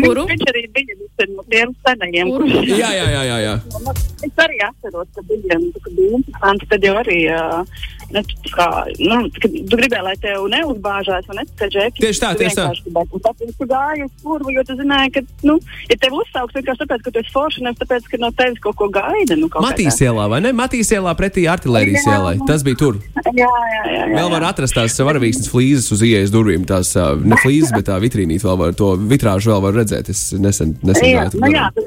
Kuru? viņš arī bija viens no tiem senajiem, Jā, jā, jā. jā, jā. Es arī atceros, ka bija, nu, ka bija interesanti. Tad jau arī, uh, ne, tā kā, nu, tu gribēji, lai tev neuzbāžās, un ne tikai džeki. Tieši tā, tieši tā. Un Tāpēc tu gāji uz purvu, jo tu zināji, ka, nu, ja tev uzsauks vienkārši tāpēc, ka tu esi forši, nevis tāpēc, ka no tevis kaut ko gaida. Nu, kaut kā Matīs ielā, vai ne? Matīs ielā pretī artērijas Jā. ielai. Tas bija tur. Jā, jā, jā. jā, Vēl var jā. atrast tās varavīksnes flīzes uz ieejas durvīm. Tās ne flīzes, bet tā vitrīnīte vēl var to vitrāžu vēl var redzēt. Es nesen, nesen Jā, gāju nu jā, tad,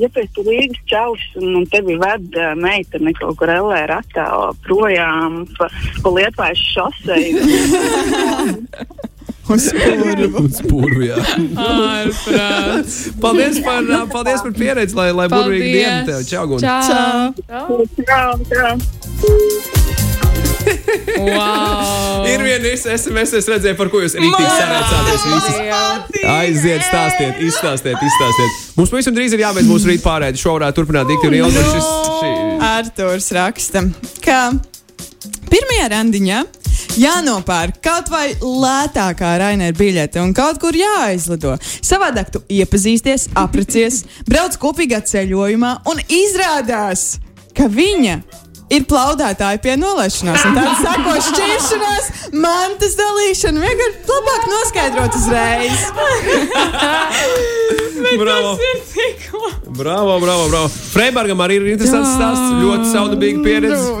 ja tu esi Rīgas čalis un, un tevi ved uh, meitene kaut kur Lē ratā projām pa, pa Lietuvājas šoseju, Uz purvu. Un spūru, jā. Ārprāts. Paldies par, paldies par pieredzi, lai, lai burvīgi diena tev. Čau, Gun. Čau! tā, tā. Wow! Ir viena SMS, es redzēju, par ko jūs rītīgi sarēcāties. Aiziet, stāstiet, izstāstiet, izstāstiet. Mums pavisam drīz ir jābeidz mūsu rīta pārēdi. Šo varētu turpināt dikti un ilgi. Šis, šī, Arktūrs raksta, ka pirmajā randiņā jānopērk kaut vai lētākā rainera biļete un kaut kur jāaizlido. Savādāk tu iepazīsties, aprecies, brauc kopīgā ceļojumā un izrādās, ka viņa. Ir plaudētāji pie nolaišanās, un tāda sako šķiršanās, mantas dalīšana. Vienkārši labāk noskaidrot uzreiz. bravo. Bravo, bravo, bravo. Freibergam arī ir interesants stāsts. Ļoti saudabīga pieredze.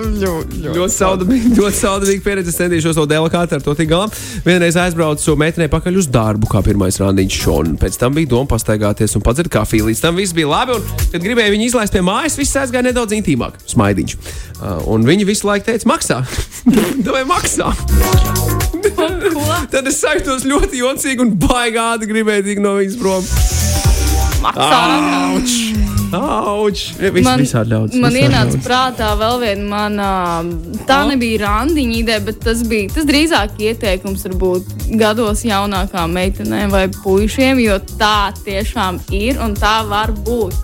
Ļoti saudabīga, ļoti saudabīga pieredze. Es centīšos to delikāti ar to tik galā. Vienreiz aizbraucu meitenei pakaļ uz darbu, kā pirmais randiņš šodien. Pēc tam bija doma pastaigāties un padzert kafiju. Līdz tam viss bija labi. Un, kad gribēju viņu izlaist pie mājas, viss aizgāja nedaudz intīmāk. Smaidiņš. Uh, un viņi visu laiku teica, maksā. Vai maksā? Tad es sajūtos ļoti jocīgi un baigādi gribēju tikt no viņas prom. Auč! Auč! Vis, Man, ļaudis. man ienāca ļaudis. prātā vēl viena mana. Tā nebija randiņa ideja, bet tas bija tas drīzāk ieteikums varbūt gados jaunākām meitenēm vai puišiem, jo tā tiešām ir un tā var būt.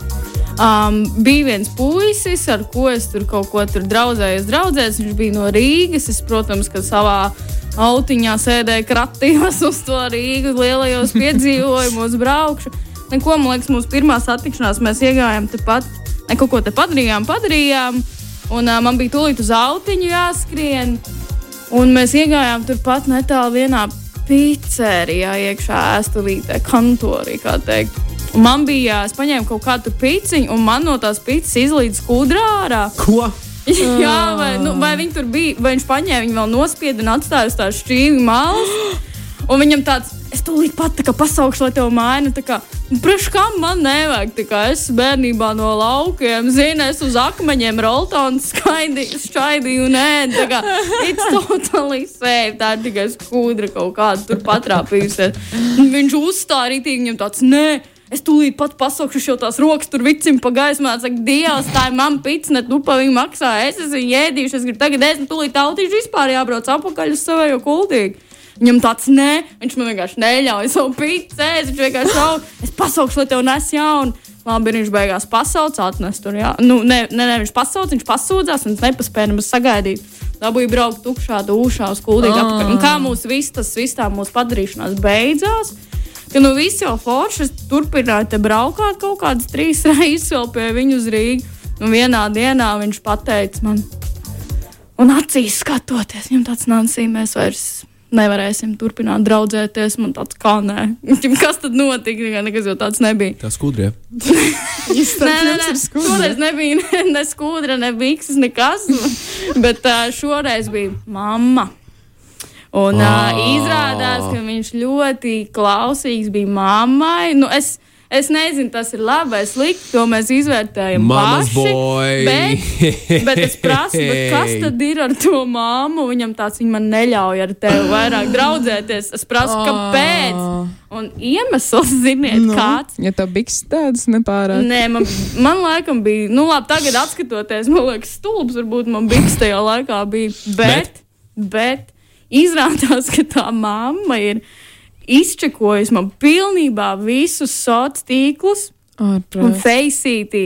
Um, bija viens puisis, ar ko es tur kaut ko tur draudzējos. draudzējos. Viņš bija no Rīgas. Es, protams, ka savā autiņā sēdēju, kratījos uz to Rīgas lielajos piedzīvojumos, braukšu. Neko, man liekas, mūsu pirmā satikšanās mēs iegājām tepat, ne, kaut ko te padarījām, padarījām. Un uh, man bija tūlīt uz autiņu jāskrien. Un mēs iegājām turpat netālu vienā pizzerijā, iekšā ēstulītē, kantorī, kā teikt. Man bija, es paņēmu kaut kādu piciņu, un man no tās pizzas izlīd skudrā ārā. Ko? Jā, vai, nu, vai viņi tur bija, vai viņš paņēma viņu vēl nospieda un atstāja uz tās šķīvi malas. Un viņam tāds, es tūlīt pat tā kā pasaukšu, lai tev maina. Kā, priekš kam man nevajag, tā kā es bērnībā no laukiem, zinu, es uz akmeņiem roltonu skaidīju un ēdu. Tā kā, it's totally safe, tā ir tikai skudra kaut kāda tur patrāpījusies. Viņš uzstāja rītīgi, viņam tāds, nē. Es tūlīt pat pasaukšu šo tās rokas, tur vicim pa gaismā. Saka, Dievs, tā ir mana pizza, tu pa viņu maksā. Es esmu ēdījuši, es gribu tagad ēst, un tūlīt tautīšu vispār jābrauc apakaļ uz savu kuldīgu. Viņam tāds nē, viņš man vienkārši neļauj savu ēst. Viņš vienkārši šauj, es pasaukšu, lai tev nes jaunu. Labi, viņš beigās pasauc, atnes tur. Jā. Nu, nē, nē, nē, viņš pasauc, viņš pasūdzās, un es nepaspēju nemaz sagaidīt. Dabūju braukt tukšā dušā uz kuldīgu Ah. apakaļ. Un kā mūsu viss tas, viss tā mūsu padarīšanās beidzās. Ka nu viss jau forši, es turpināju te braukāt kaut kādas trīs reizes vēl pie viņa uz Rīgas. Un vienā dienā viņš pateica man, un acīs skatoties, viņam tāds Nansī, mēs vairs nevarēsim turpināt draudzēties. Man tāds kā nē. Kas tad notika? Nekā- Nekas jau tāds nebija. Tā skudrē. Nē, nē, nē. Šoreiz nebija ne, ne skudra, ne bikses, nekas. Bet uh, šoreiz bija mamma. Un uh, Ah. izrādās, ka viņš ļoti klausīgs bija mammai. Nu, es, Es nezinu, tas ir labi vai slikti, to mēs izvērtējam. Mamas paši, boy. Bet, bet es prasu, bet kas tad ir ar to māmu? Viņam tāds, viņa man neļauj ar tevi vairāk draudzēties. Es prasu, kāpēc? Un iemesls, ziniet, Nu. kāds. Ja tā biks tādas nepārāk. Nē, man, man laikam bija, nu, labi, tagad skatoties, man liekas, stulbs varbūt man bija tajā laikā. Bija, bet, bet izrādās, ka tā mamma ir izčekojusi man pilnībā visus sociālos tīklus un Ārprāt. Faceitī.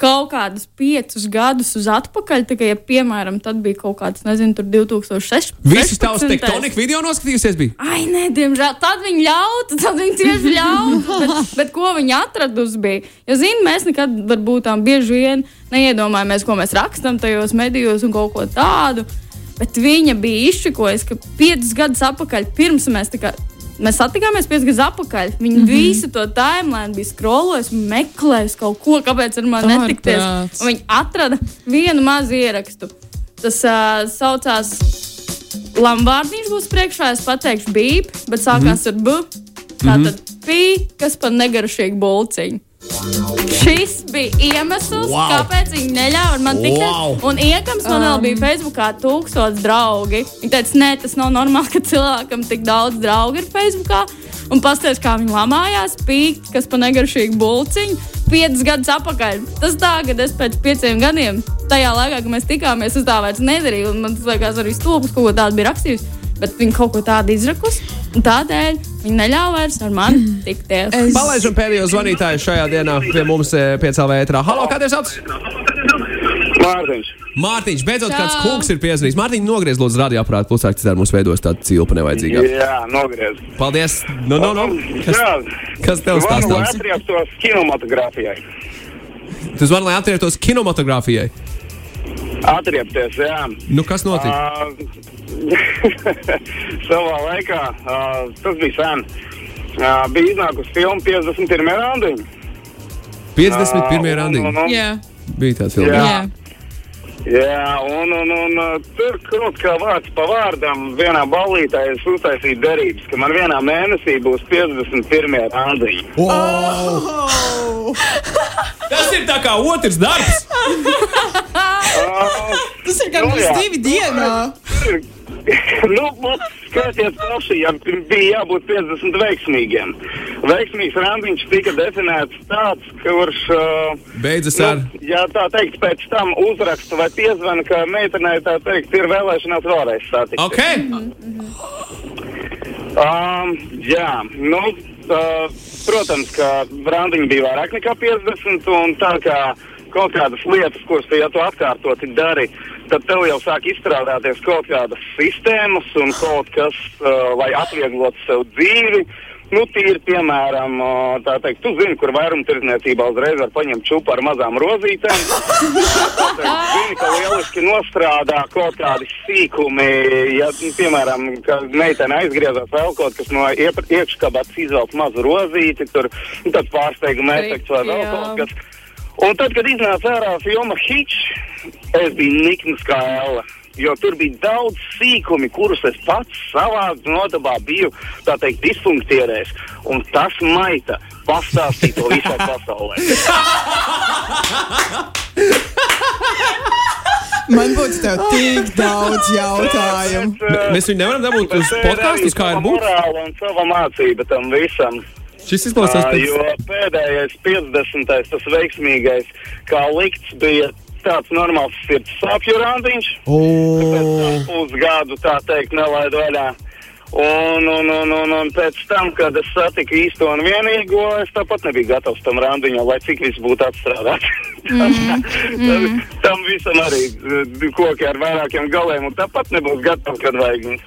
Kaut kādus piecus gadus uz atpakaļ, tā kā, ja, piemēram, tad bija kaut kāds, nezinu, tur 2006. Visas tavas tektonika video noskatījusies bija? Ai, nē, diemžēl tad viņi ļautu, tad viņi tieši ļautu. bet, bet ko viņi atradusi bija? Jo, zini, mēs nekad, varbūt tā bieži vien neiedomājamies, ko mēs rakstām tajos medijos un kaut ko tādu. Bet viņa bija izšķikojusi, ka piecus gadus atpakaļ, pirms mēs tā kā. Mēs satikāmies piecus gadus atpakaļ. Viņa mm -hmm. visu to timeline bija skrolojusi, meklējusi kaut ko, kāpēc ar mani netikties. Viņa atrada vienu mazu ierakstu. Tas uh, saucās Lamvārdiņš būs priekšā, es pateikšu bīp, bet sākās ar b. Tātad pī, kas par negaršīgu bulciņu. Šis bija iemesls, Wow. kāpēc viņi neļāva man tikt. Wow. Un iekams man vēl bija Facebookā tūkstoši draugi. Viņi teica, nē, tas nav normāli, ka cilvēkam tik daudz draugu ir Facebookā. Un pastāstīs, kā viņi lamājās, pīkt, kas par negaršīgu bulciņu. Piecus gadus atpakaļ. Tas tā, ka es pēc pieciem gadiem, tajā laikā, kad mēs tikāmies, es tā vairs nedarīju. un Man tas liekas, arī stulbs, kaut ko tādu bija rakstījis. Bet viņi kaut ko tādu izrakus. un Tādēļ viņi neļāva vairs ar mani tikties. Es- Palaižam pēdējo zvanītāju šajā dienā pie mums eh, piecēlē ētrā. Halo, kāds ir sauc? Mārtiņš. Mārtiņš, beidzot Čau. kāds kungs ir piezvanījis. Mārtiņš, nogriez lūdzu radioaparātu klusāk, citādi mums veidos tādu cilpu nevajadzīgā. Jā, nogriez. Paldies! Nu, nu, nu. Kas, Jā, kas tev stāstās? atrieptos kinematogrāfijai. Tu zvani, lai atriektos kinematogrāfijai. Atriepties, jā. Nu, kas notika? Uh, savā laikā, uh, tas bija sen, uh, bija iznākusi filma 51. randiņa. 51. un- randiņa. un- un- Jā, Bija tāds filmas. Jā. un, un, un tur kaut kā vārds pa vārdam vienā ballītē es uztaisīju derības, ka man vienā mēnesī būs 51. randiņa. Oh! Tas ir tā kā otrs darbs. Tas ir gan Nu, plus jā. divi dienā. nu, nu, skatiet paši, ja bija jābūt 50 veiksmīgiem. Veiksmīgs randiņš tika definēts tāds, kurš, uh, Beidzas ar. nu, ja tā teikt, pēc tam uzraksta vai piezvana, ka meitenei tā teikt ir vēlēšanās vēlreiz satikt. Ok, Um, jā, nu, uh, protams, ka randiņi bija vairāk nekā 50, un tā kā kaut kādas lietas, kuras tu, ja tu atkārtoti dari, tad tev jau sāk izstrādāties kaut kādas sistēmas un kaut kas, uh, lai atvieglotu sev dzīvi. Nu, tīri, piemēram, tā teikt, tu zini, kur vairumtirdzniecībā uzreiz var paņemt čupu ar mazām rozītēm. Teikt, Zini, ka lieliski nostrādā kaut kādi sīkumi. Ja, nu, piemēram, ka meitene aizgriezās vēl kaut kas no iekškabatas izvelk mazu rozīti, tur nu, tāds pārsteiguma efekts vai vēl kaut kas. Un tad, kad iznāca ārā filma Hitch, es biju nikns kā elle. Jo tur bija daudz sīkumi, kurus es pats savā nodabā biju, tā teikt, disfunktierējis. Un tas maita pastāstīja to visai pasaulē. Man būtu tev tik daudz jautājumu. Bet, uh, mēs viņu nevaram dabūt uz bet podkāstu, kā ir sava būt. morāla un sava mācība tam visam. Šis izklausās pēc. Jo pēdējais 50. tas veiksmīgais, kā likts, bija tāds normāls sirds sāpju randiņš. Pēc tam pusgadu tā teikt nelaidu vaļā. Un, un, un, un, un pēc tam, kad es satiku īsto un vienīgo, es tāpat nebiju gatavs tam randiņam, lai cik viss būtu atstrādāts. Mm, mm. tam visam arī eh, koki ar vairākiem galiem, un tāpat nebūs gatavs, kad vajag.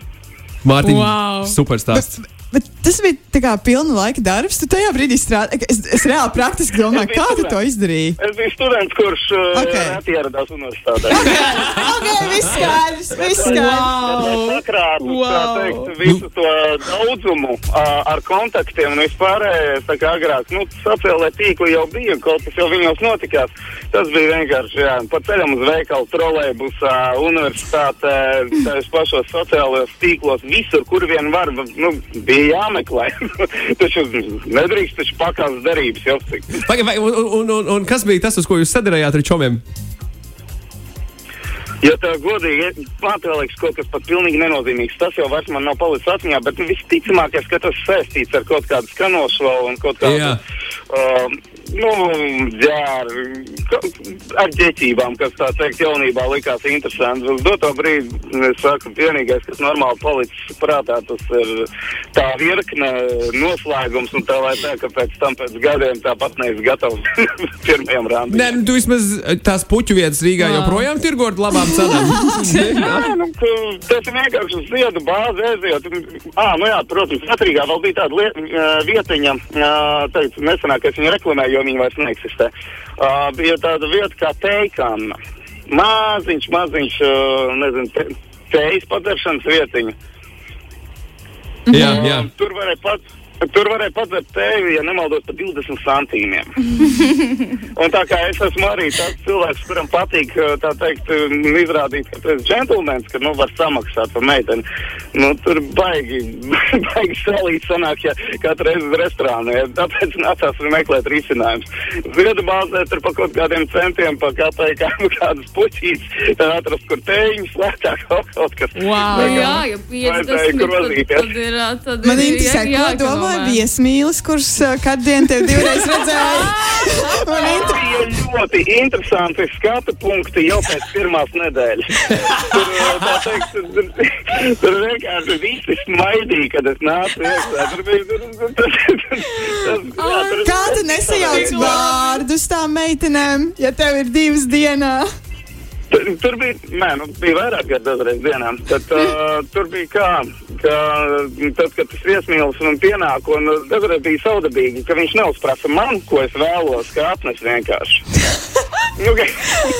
Mārtiņ, Wow. superstāsts. Bet tas bija kā pilna laika darbs. Tu tajā brīdī strādāji. Es, es reāli praktiski domāju, kā tu to students. izdarīji. Es biju students, kurš uh, Ok. reti ieradās universitātē. ok, viss skaidrs, viss skaidrs. Sakrāt, wow. Wow. teikt, visu to daudzumu uh, ar kontaktiem un vispārējais, tā kā agrāk, nu, sociālai tīkli jau bija, kaut kas jau viņos notikās. Tas bija vienkārši, jā, pa ceļam uz veikalu, trolēbusā, universitātē, tajos pašos sociālajos tīklos, visur, kur vien var, nu, bija bija jāmeklē. taču nedrīkst taču pakāpes derības jau cik. Pagaid, vai- un, un, un, un kas bija tas, uz ko jūs sadarījāt ar čomiem? Ja tā godīgi pārlieks kaut kas pat pilnīgi nenozīmīgs, tas jau vairs man nav palicis atmiņā, bet visticamākais, ka tas saistīts ar kaut kādu skanošu un kaut kādu. Jā. Uh, Nu, jā, ar, ģeķībām, kas tā teikt, jaunībā likās interesanti. Uz doto brīdi es saku, vienīgais, kas normāli palicis prātā, tas ir tā virkne noslēgums, un tā lai tā, ka pēc tam pēc gadiem tāpat neesmu gatavs pirmajam randam. Nē, nu, tu vismaz tās puķu vietas Rīgā joprojām tirgo ar labām cenām. Nē, nu, tas ir vienkārši uz ziedu bāzi aizjot. Ah, nu jā, protams, Latvijā vēl bija tāda liet, vietiņa, teicu, nesenāk, es viņu reklamēju, jo viņa vairs neeksistē. Uh, bija tāda vieta kā teikana. Maziņš, maziņš, uh, nezinu, te, teijas padaršanas vietiņa. jā, jā. Uh, tur varēja pats. Tur varēja padzert tevi, ja nemaldos, par 20 centīmiem. Un tā kā es esmu arī tāds cilvēks, kuram patīk tā teikt, um, izrādīt, ka tu esi džentlmenis, ka nu var samaksāt par meiteni. Nu, tur baigi, baigi salīt sanāk, ja katru reizi uz restorānu. Ja, tāpēc nācās meklēt risinājumus. Ziedu bāzē tur pa kaut kādiem centiem, pa katrai kā, kādas puķītes, tad atrast, kur tēņas lētāk kaut kaut kas. Wow. Tā kā jā, ja 50 vajadzēja tad, tad ir. Tad Man ir interesē, jā- ko domā jāekonomē. viesmīlis, kurš kad dienu tev divreiz redzēja. Man inter... bija ļoti interesanti skatu punkti jau pēc pirmās nedēļas. Tur, teikt, tur, tur vienkārši visi smaidīja, kad es nācu iekšā. Tur bija tur, tur, tur, tur, tas, jā, tur, Kā tu nesajauc vārdus tām meitenēm, ja tev ir divas dienā? Tur, tur bija, nē, nu, bija vairāk gadu dažreiz dienā. Tad, uh, tur bija kā, ka, tad, kad tas viesmīlis man pienāk, un dažreiz bija saudabīgi, ka viņš neuzprasa man, ko es vēlos, kā apnes vienkārši. nu, ka,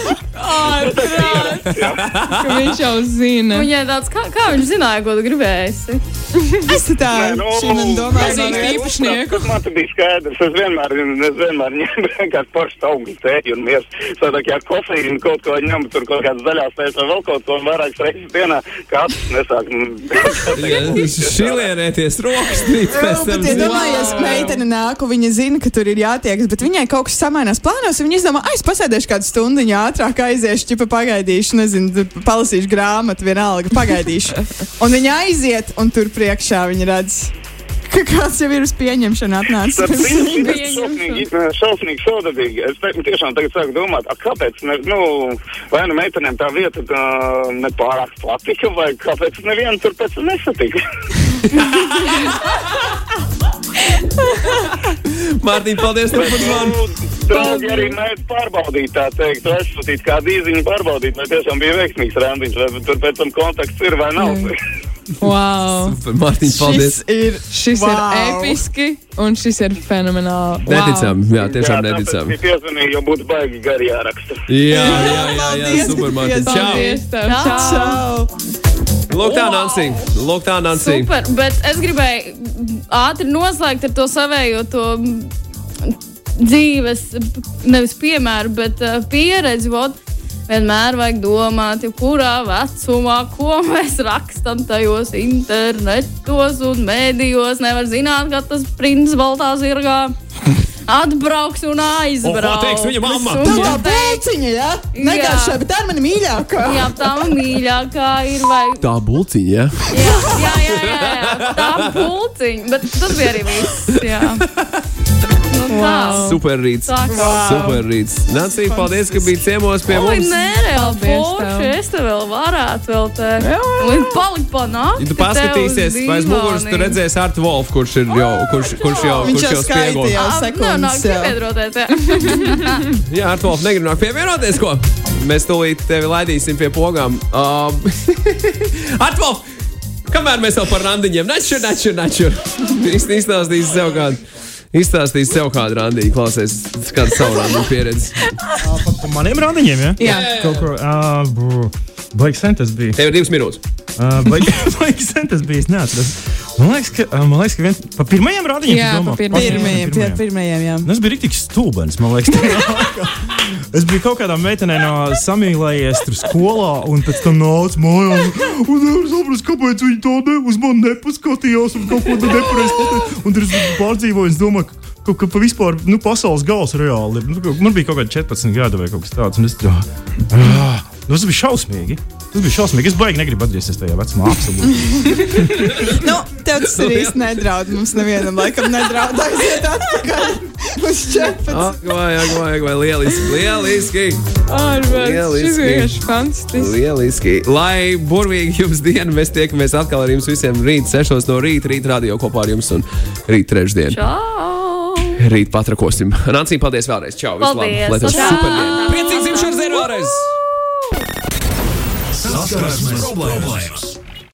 nu, ierasts, jā. Ka viņš jau zina. Viņai tāds, kā, kā viņš zināja, ko tu gribēsi? Es tā nu, šī man domā, Arī man ir. īpašnieku. Tas man bija skaidrs. Es vienmēr, es vienmēr ņemu vienkārši pašu augstu tēju un mieru. Sadāk, ja kofeīnu kaut ko ņemu, tur kaut kādas zaļās tējas vai vēl kaut ko vairākas reizes dienā, kāds nesāk. nu, Šilienēties rokas trīc pēc Bet tam. iedomājies, meitene nāk, viņa zina, ka tur ir jātiekas, bet viņai kaut kas samainās plānos, un viņa izdomā, ai, es pasēdēšu kādu stundu ātrāk, aiziešu, čipa pagaidīšu, nezinu, palasīšu grāmatu, vienalga, pagaidīšu. Un viņa aiziet, un tur priekšā viņa redz, kāds jau ir uz pieņemšanu Tas atnācis. ir šausmīgi, šausmīgi sodabīgi. Es te, tiešām tagad sāku domāt, a, kāpēc, ne, nu, vai nu meitenēm tā vieta tā nepārāk patika, vai kāpēc nevienu tur pēc tam nesatika. Mārtiņ, paldies tev par zvanu. Draugi arī mēģināja pārbaudīt, tā teikt, aizsūtīt kādu īziņu, pārbaudīt, vai tiešām bija veiksmīgs randiņš, vai tur pēc tam kontakts ir vai nav. Wow. Super, Mārtiņ, paldies. Šis ir, Šis Wow. ir episki un šis ir fenomenāli. Neticam, jā, tiešām tāpēc neticam. bija piezvanīja, jo būtu baigi gari jāraksta. Jā, jā, jā, jā, Paldies, super, Mārtiņ. Čau! Čau. Čau. Lūk, tā Nancy. Lūk, tā Nancy. Super, bet es gribēju ātri noslēgt ar to savējo to mm, dzīves, nevis piemēru, bet uh, pieredzi. Vot, vienmēr vajag domāt, kurā vecumā, ko mēs rakstām tajos internetos un mēdījos. Nevar zināt, ka tas princis baltā zirgā atbrauks un aizbrauks. O, ko teiks viņa mamma? Tā teiks? pēciņa, jā? Negaršo, bet tā ir mana mīļākā. Jā, tā mīļākā ir. Vai... Tā bulciņa, jā. Jā, jā, jā, jā, jā. tā pulciņa. Bet tas bija arī viss. Jā. Nu, tā. Super rīts. Tā kā. Super rīts. Nancy, paldies, ka biji ciemos pie mums. forši. tev. Es te vēl varētu vēl te. Un palikt pa nakti. Ja tu paskatīsies, vai aiz muguras tu redzēsi Artu Wolfu, kurš ir jau, kurš, kurš jau, kurš jau spiego. jau Nē, nāk sekundes. jā. jā. Jā, Artu Wolfu negrib nāk pievienoties, ko? Mēs tūlīt tevi laidīsim pie pogām. Um, Artu Wolfu! Kamēr mēs vēl par randiņiem, nečur, nečur, nečur. Īsti izstāstīs sev kādu. Izstāstīs sev kādu randiņu, klausies, kādu savu randiņu pieredzi. Pa, pa maniem randiņiem, ja? Jā. Kaut ko. Uh, Baigs sen tas bija. Tev ir divas minūtes. Uh, Baigs sen tas bija. Es neatceros. Man liekas, ka, uh, man liekas, ka viens pa pirmajiem radiņiem. Jā, domā? pirmajiem. Pirmajiem, pie pirmajiem, jā. Es biju rīktīgi stulbens. Es biju kaut kādā meitenē no samīlējies tur skolā, un pēc tam nāca mājās. Un es saprotu, kāpēc viņi to ne, uz mani nepaskatījās un kaut ko tādu nepareizi. Un tur es pārdzīvoju, es domāju, ka, ka, ka pa vispār nu, pasaules gals reāli. Nu, man bija kaut kādi 14 gadi vai kaut kas tāds. un Es, ah, nu, tas bija šausmīgi. Tas bija šausmīgi. Es baigi negribu atgriezties tajā vecumā. Absolūti. Nu, tev tas ir īsti nedraud. Mums nevienam laikam nedraud aiziet atpakaļ uz 14. Ak, vai, vai, vai, lieliski, lieliski. Lieliski. šis fantastisks. Lieliski. Lai burvīgi jums diena, mēs tiekamies atkal ar jums visiem rīt, 6 no rīta, rīt radio kopā ar jums un rīt trešdien. Čau! Rīt patrakosim. Nācīm, paldies vēlreiz. Čau! Paldies. Lai tev Čau. super diena! Priecīgs jums šodien vēlreiz! Saskarsmes problēmas!